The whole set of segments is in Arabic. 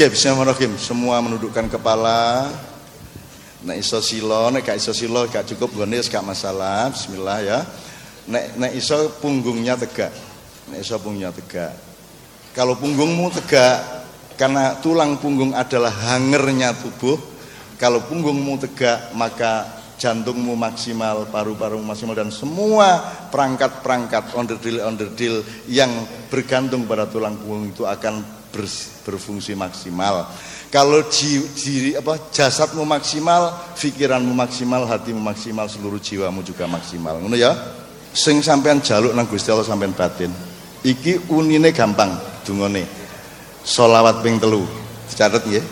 Oke, bismillahirrahmanirrahim. Semua menundukkan kepala. Nek iso silo, nek gak iso silo gak cukup gone gak masalah. Bismillah ya. Nek nek iso punggungnya tegak. Nek iso punggungnya tegak. Kalau punggungmu tegak karena tulang punggung adalah hangernya tubuh, kalau punggungmu tegak maka jantungmu maksimal, paru-paru maksimal dan semua perangkat-perangkat onderdil-onderdil yang bergantung pada tulang punggung itu akan berfungsi maksimal. Kalau ji, ji, apa, jasadmu maksimal, pikiranmu maksimal, hatimu maksimal, seluruh jiwamu juga maksimal. Ngono ya? Sing sampean jaluk nang Gusti Allah sampean batin. Iki unine gampang dungane. Sholawat ping telu. Dicatet nggih.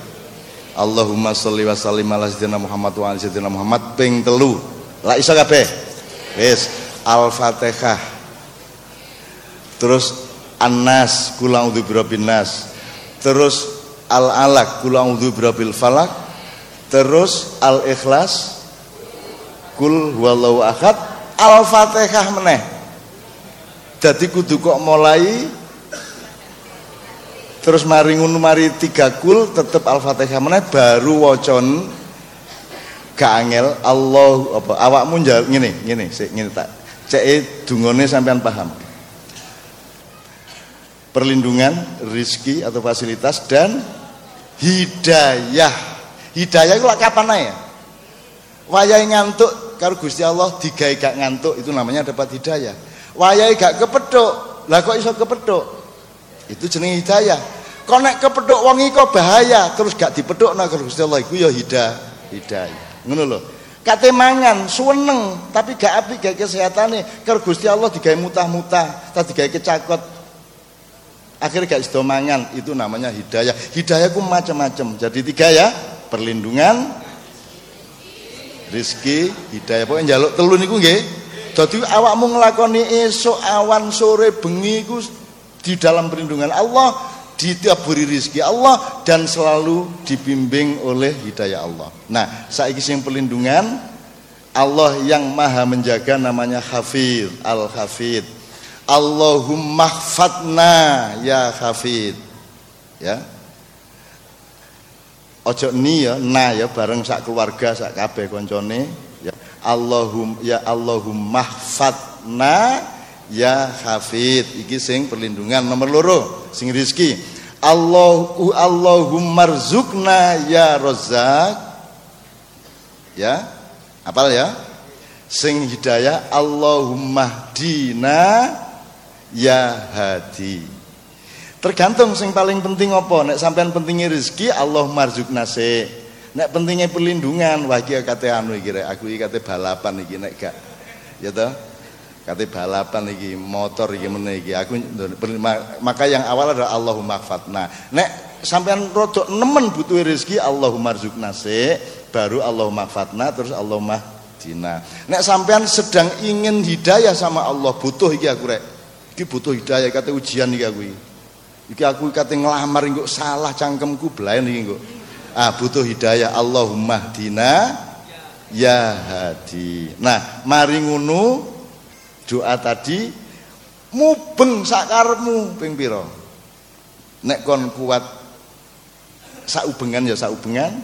Allahumma sholli wa sallim ala sayyidina Muhammad wa ala sayyidina Muhammad ping telu. Lah iso kabeh. Wis, Al-Fatihah. Terus An-Nas, kula a'udzu birabbin nas. Terus al alaq kul a'udzu birabbil falak terus al ikhlas kul huwallahu ahad. Al fatihah meneh. Jadi kudu kok mulai terus mari ngono mari tiga kul tetep al fatihah meneh baru wacon gak angel. Allah apa awakmu ngene ngene sik ngene tak. Cek dungane sampean paham perlindungan, rizki atau fasilitas dan hidayah. Hidayah itu kapan ya? Wayai ngantuk kalau Gusti Allah digawe gak ngantuk itu namanya dapat hidayah. Wayai gak kepeduk, lah kok iso kepeduk? Itu jeneng hidayah. Kok nek kepeduk wong iku bahaya, terus gak dipedhukna karo Gusti Allah iku ya hidayah. Hidayah. Ngono lho. Kate mangan suweneng tapi gak apik gak kesehatane karo Gusti Allah digawe mutah-mutah, tadi digawe kecakot akhirnya gak iso mangan. Itu namanya hidayah. Hidayah ku macam-macam. Jadi tiga ya perlindungan rizki hidayah. Pokoknya jaluk telu niku nggih. Dadi awakmu nglakoni esok awan sore bengi ku di dalam perlindungan Allah ditaburi rizki Allah dan selalu dibimbing oleh hidayah Allah. Nah saiki sing perlindungan Allah yang maha menjaga namanya Hafid Al-Hafid Allahumma khfatna ya hafid. Ya. Ojo ni ya na ya bareng sak keluarga sak kabeh koncone. Ya. Allahum ya Allahumma khfatna ya hafid. Iki sing perlindungan nomor loro sing rizki Allahu Allahumma rzukna ya rozak ya. Apal ya? Sing hidayah Allahumma dina ya hadi. Tergantung sing paling penting apa. Nek sampean pentingnya rezeki Allah marzuk nase nek pentingnya perlindungan wah iki kate anu iki rek. Aku iki kate balapan iki nek gak ya toh? Kate balapan iki motor iki meneh iki. Aku maka yang awal adalah Allahumma fatna nek sampean rodok nemen butuh rezeki Allahumma marzuk nase baru Allahumma fatna terus Allahumma dina nek sampean sedang ingin hidayah sama Allah butuh iki aku rek Iki butuh hidayah kata ujian iki aku iki. Aku kate nglamar engko salah cangkemku blaen iki engko. Ah butuh hidayah Allahumma dina ya hadi. Nah, mari ngono doa tadi mubeng sakarepmu ping pira? Nek kon kuat saubengan ya saubengan,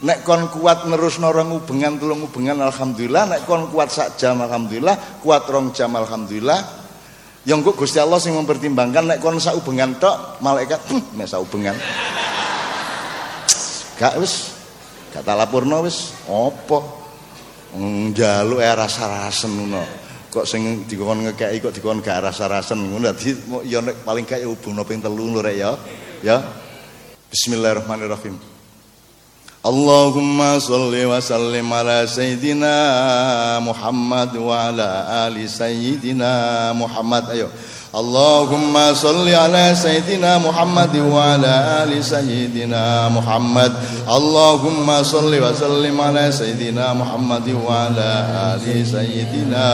Nek kon kuat nerus norong ubengan tulung ubengan alhamdulillah, nek kon kuat sak jam alhamdulillah, kuat rong jam alhamdulillah. Yang kok Gusti Allah sing mempertimbangkan nek kon sak ubengan tok, malaikat hm, nek sak ubengan. Gak wis, gak tak lapurno wis, apa? Njaluk ya rasa-rasen ngono. Kok sing dikon ngekeki kok dikon gak rasa-rasen ngono. Dadi ya nek paling gak ya ubungno ping telu lho rek ya. Ya. Bismillahirrahmanirrahim. اللهم صل وسلم على سيدنا محمد وعلى آل سيدنا محمد. أيوه. اللهم صل على سيدنا محمد وعلى آل سيدنا محمد. اللهم صل وسلم على سيدنا محمد وعلى آل سيدنا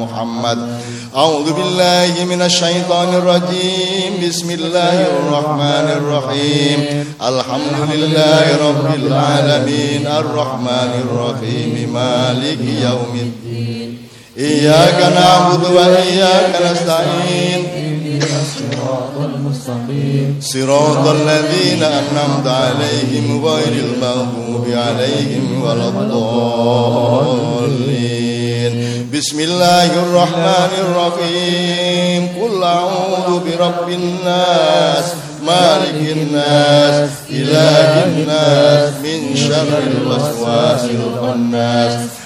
محمد. أعوذ بالله من الشيطان الرجيم. بسم الله الرحمن الرحيم. الحمد لله رب العالمين. الرحمن الرحيم. مالك يوم الدين. إياك نعبد وإياك نستعين. الصراط المستقيم صراط الذين أنعمت عليهم غير المغضوب عليهم ولا الضالين. بسم الله الرحمن الرحيم. قل أعوذ برب الناس مالك الناس إله الناس من شر الوسواس الخناس.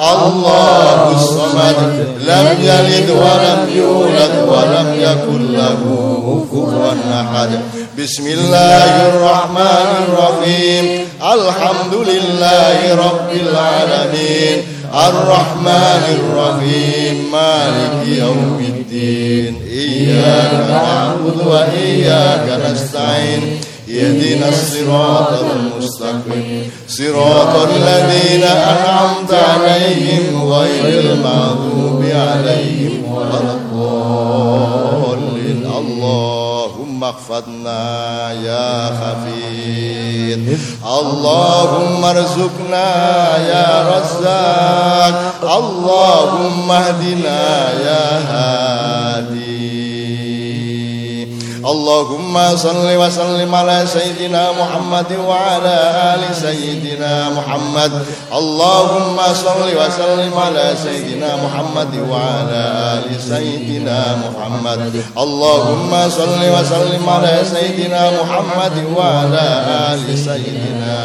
الله الصمد لم يلد ولم يولد ولم يكن له كفوا أحد. بسم الله الرحمن الرحيم. الحمد لله رب العالمين. الرحمن الرحيم. مالك يوم الدين. إياك نعبد وإياك نستعين. اهدنا الصراط المستقيم. صراط الذين أنعمت عليهم غير المغضوب عليهم ولا الضالين. اللهم احفظنا يا خفيف اللهم ارزقنا يا رزاق. اللهم اهدنا يا هادي. اللهم صل وسلم على سيدنا محمد وعلى آل سيدنا محمد. اللهم صل وسلم على سيدنا محمد وعلى آل سيدنا محمد. اللهم صل وسلم على سيدنا محمد وعلى آل سيدنا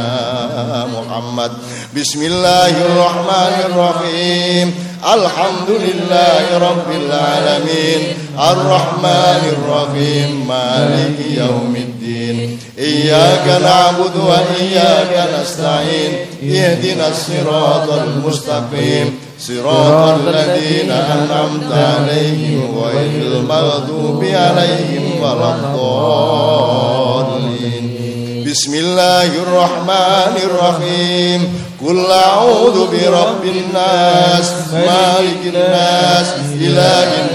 محمد. بسم الله الرحمن الرحيم. الحمد لله رب العالمين. الرحمن الرحيم مالك يوم الدين. إياك نعبد وإياك نستعين اهدنا الصراط المستقيم. صراط الذين أنعمت عليهم غير المغضوب عليهم ولا الضالين. بسم الله الرحمن الرحيم. قل أعوذ برب الناس مالك الناس إله الناس.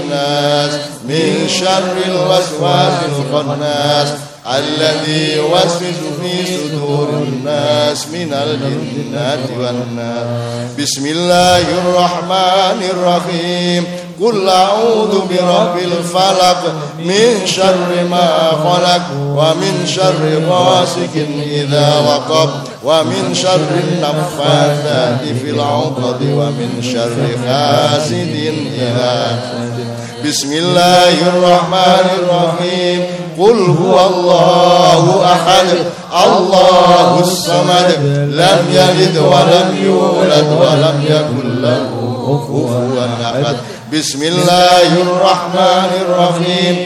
من شر الوسواس الخناس الذي يوسوس في صدور الناس من الجنة والناس. بسم الله الرحمن الرحيم. قل أعوذ برب الفلق من شر ما خلق ومن شر غاسق إذا وقب. ومن شر النفاثات في العقد ومن شر حاسد إذا. بسم الله الرحمن الرحيم. قل هو الله أحد الله الصمد لم يلد ولم يولد ولم يكن له كفوا أحد. بسم الله الرحمن الرحيم.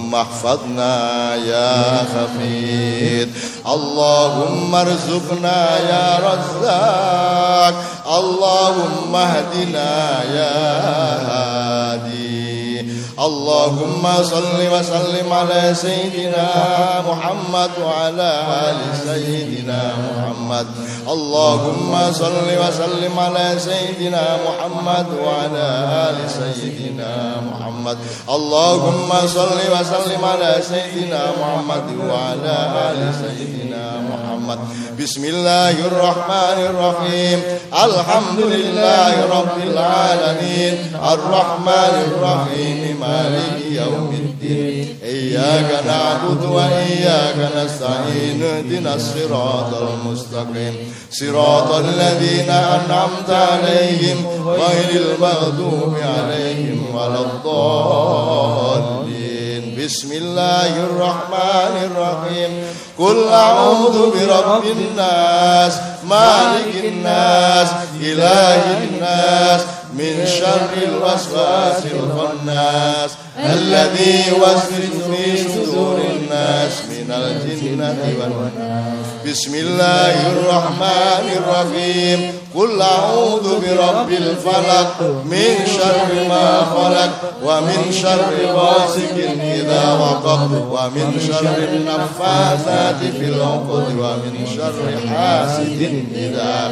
احفظنا يا خفيف. اللهم ارزقنا يا رزاق. اللهم اهدنا يا اللهم صل وسلم على سيدنا محمد وعلى آل سيدنا محمد. اللهم صل وسلم على سيدنا محمد وعلى آل سيدنا محمد. اللهم صل وسلم على سيدنا محمد وعلى آل سيدنا محمد. بسم الله الرحمن الرحيم. الحمد لله رب العالمين. الرحمن الرحيم. يوم الدين. إياك نعبد وإياك نستعين. اهدنا الصراط المستقيم. صراط الذين أنعمت عليهم غير المغضوب عليهم ولا الضالين. بسم الله الرحمن الرحيم. قل أعوذ برب الناس مالك الناس إله الناس من شر الوسواس الخناس الذي يوسوس في صدور الناس من الجنة والناس بسم الله الرحمن الرحيم. قل أعوذ برب الفلق. من شر ما خلق ومن شر غاسق إذا وقب. ومن شر النفاثات في العقد ومن شر حاسد إذا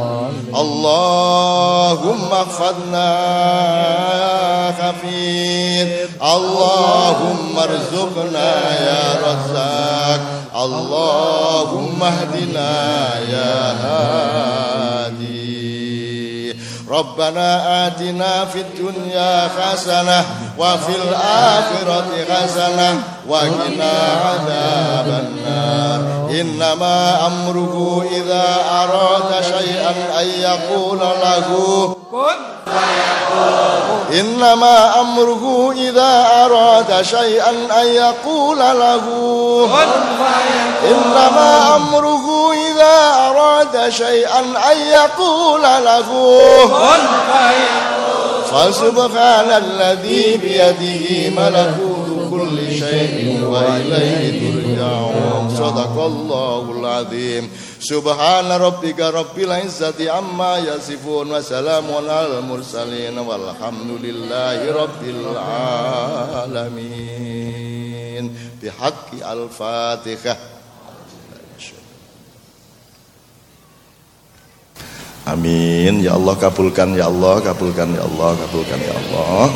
اللهم احفظنا خفيف. اللهم ارزقنا يا رزاق. اللهم اهدنا يا هادي. ربنا آتنا في الدنيا حسنة وفي الآخرة حسنة وقنا عذاب النار. إنما أمره إذا أراد شيئا أن يقول له. كن إنما أمره إذا أراد شيئا أن يقول له. إنما أمره أراد شيئا أن يقول له. فسبحان الذي بيده ملكوت كل شيء وإليه ترجعون. صدق الله العظيم. سبحان ربك رب العزة عما يصفون وسلام على المرسلين والحمد لله رب العالمين. بحق الفاتحة. Amin. Ya Allah kabulkan ya Allah kabulkan ya Allah kabulkan ya Allah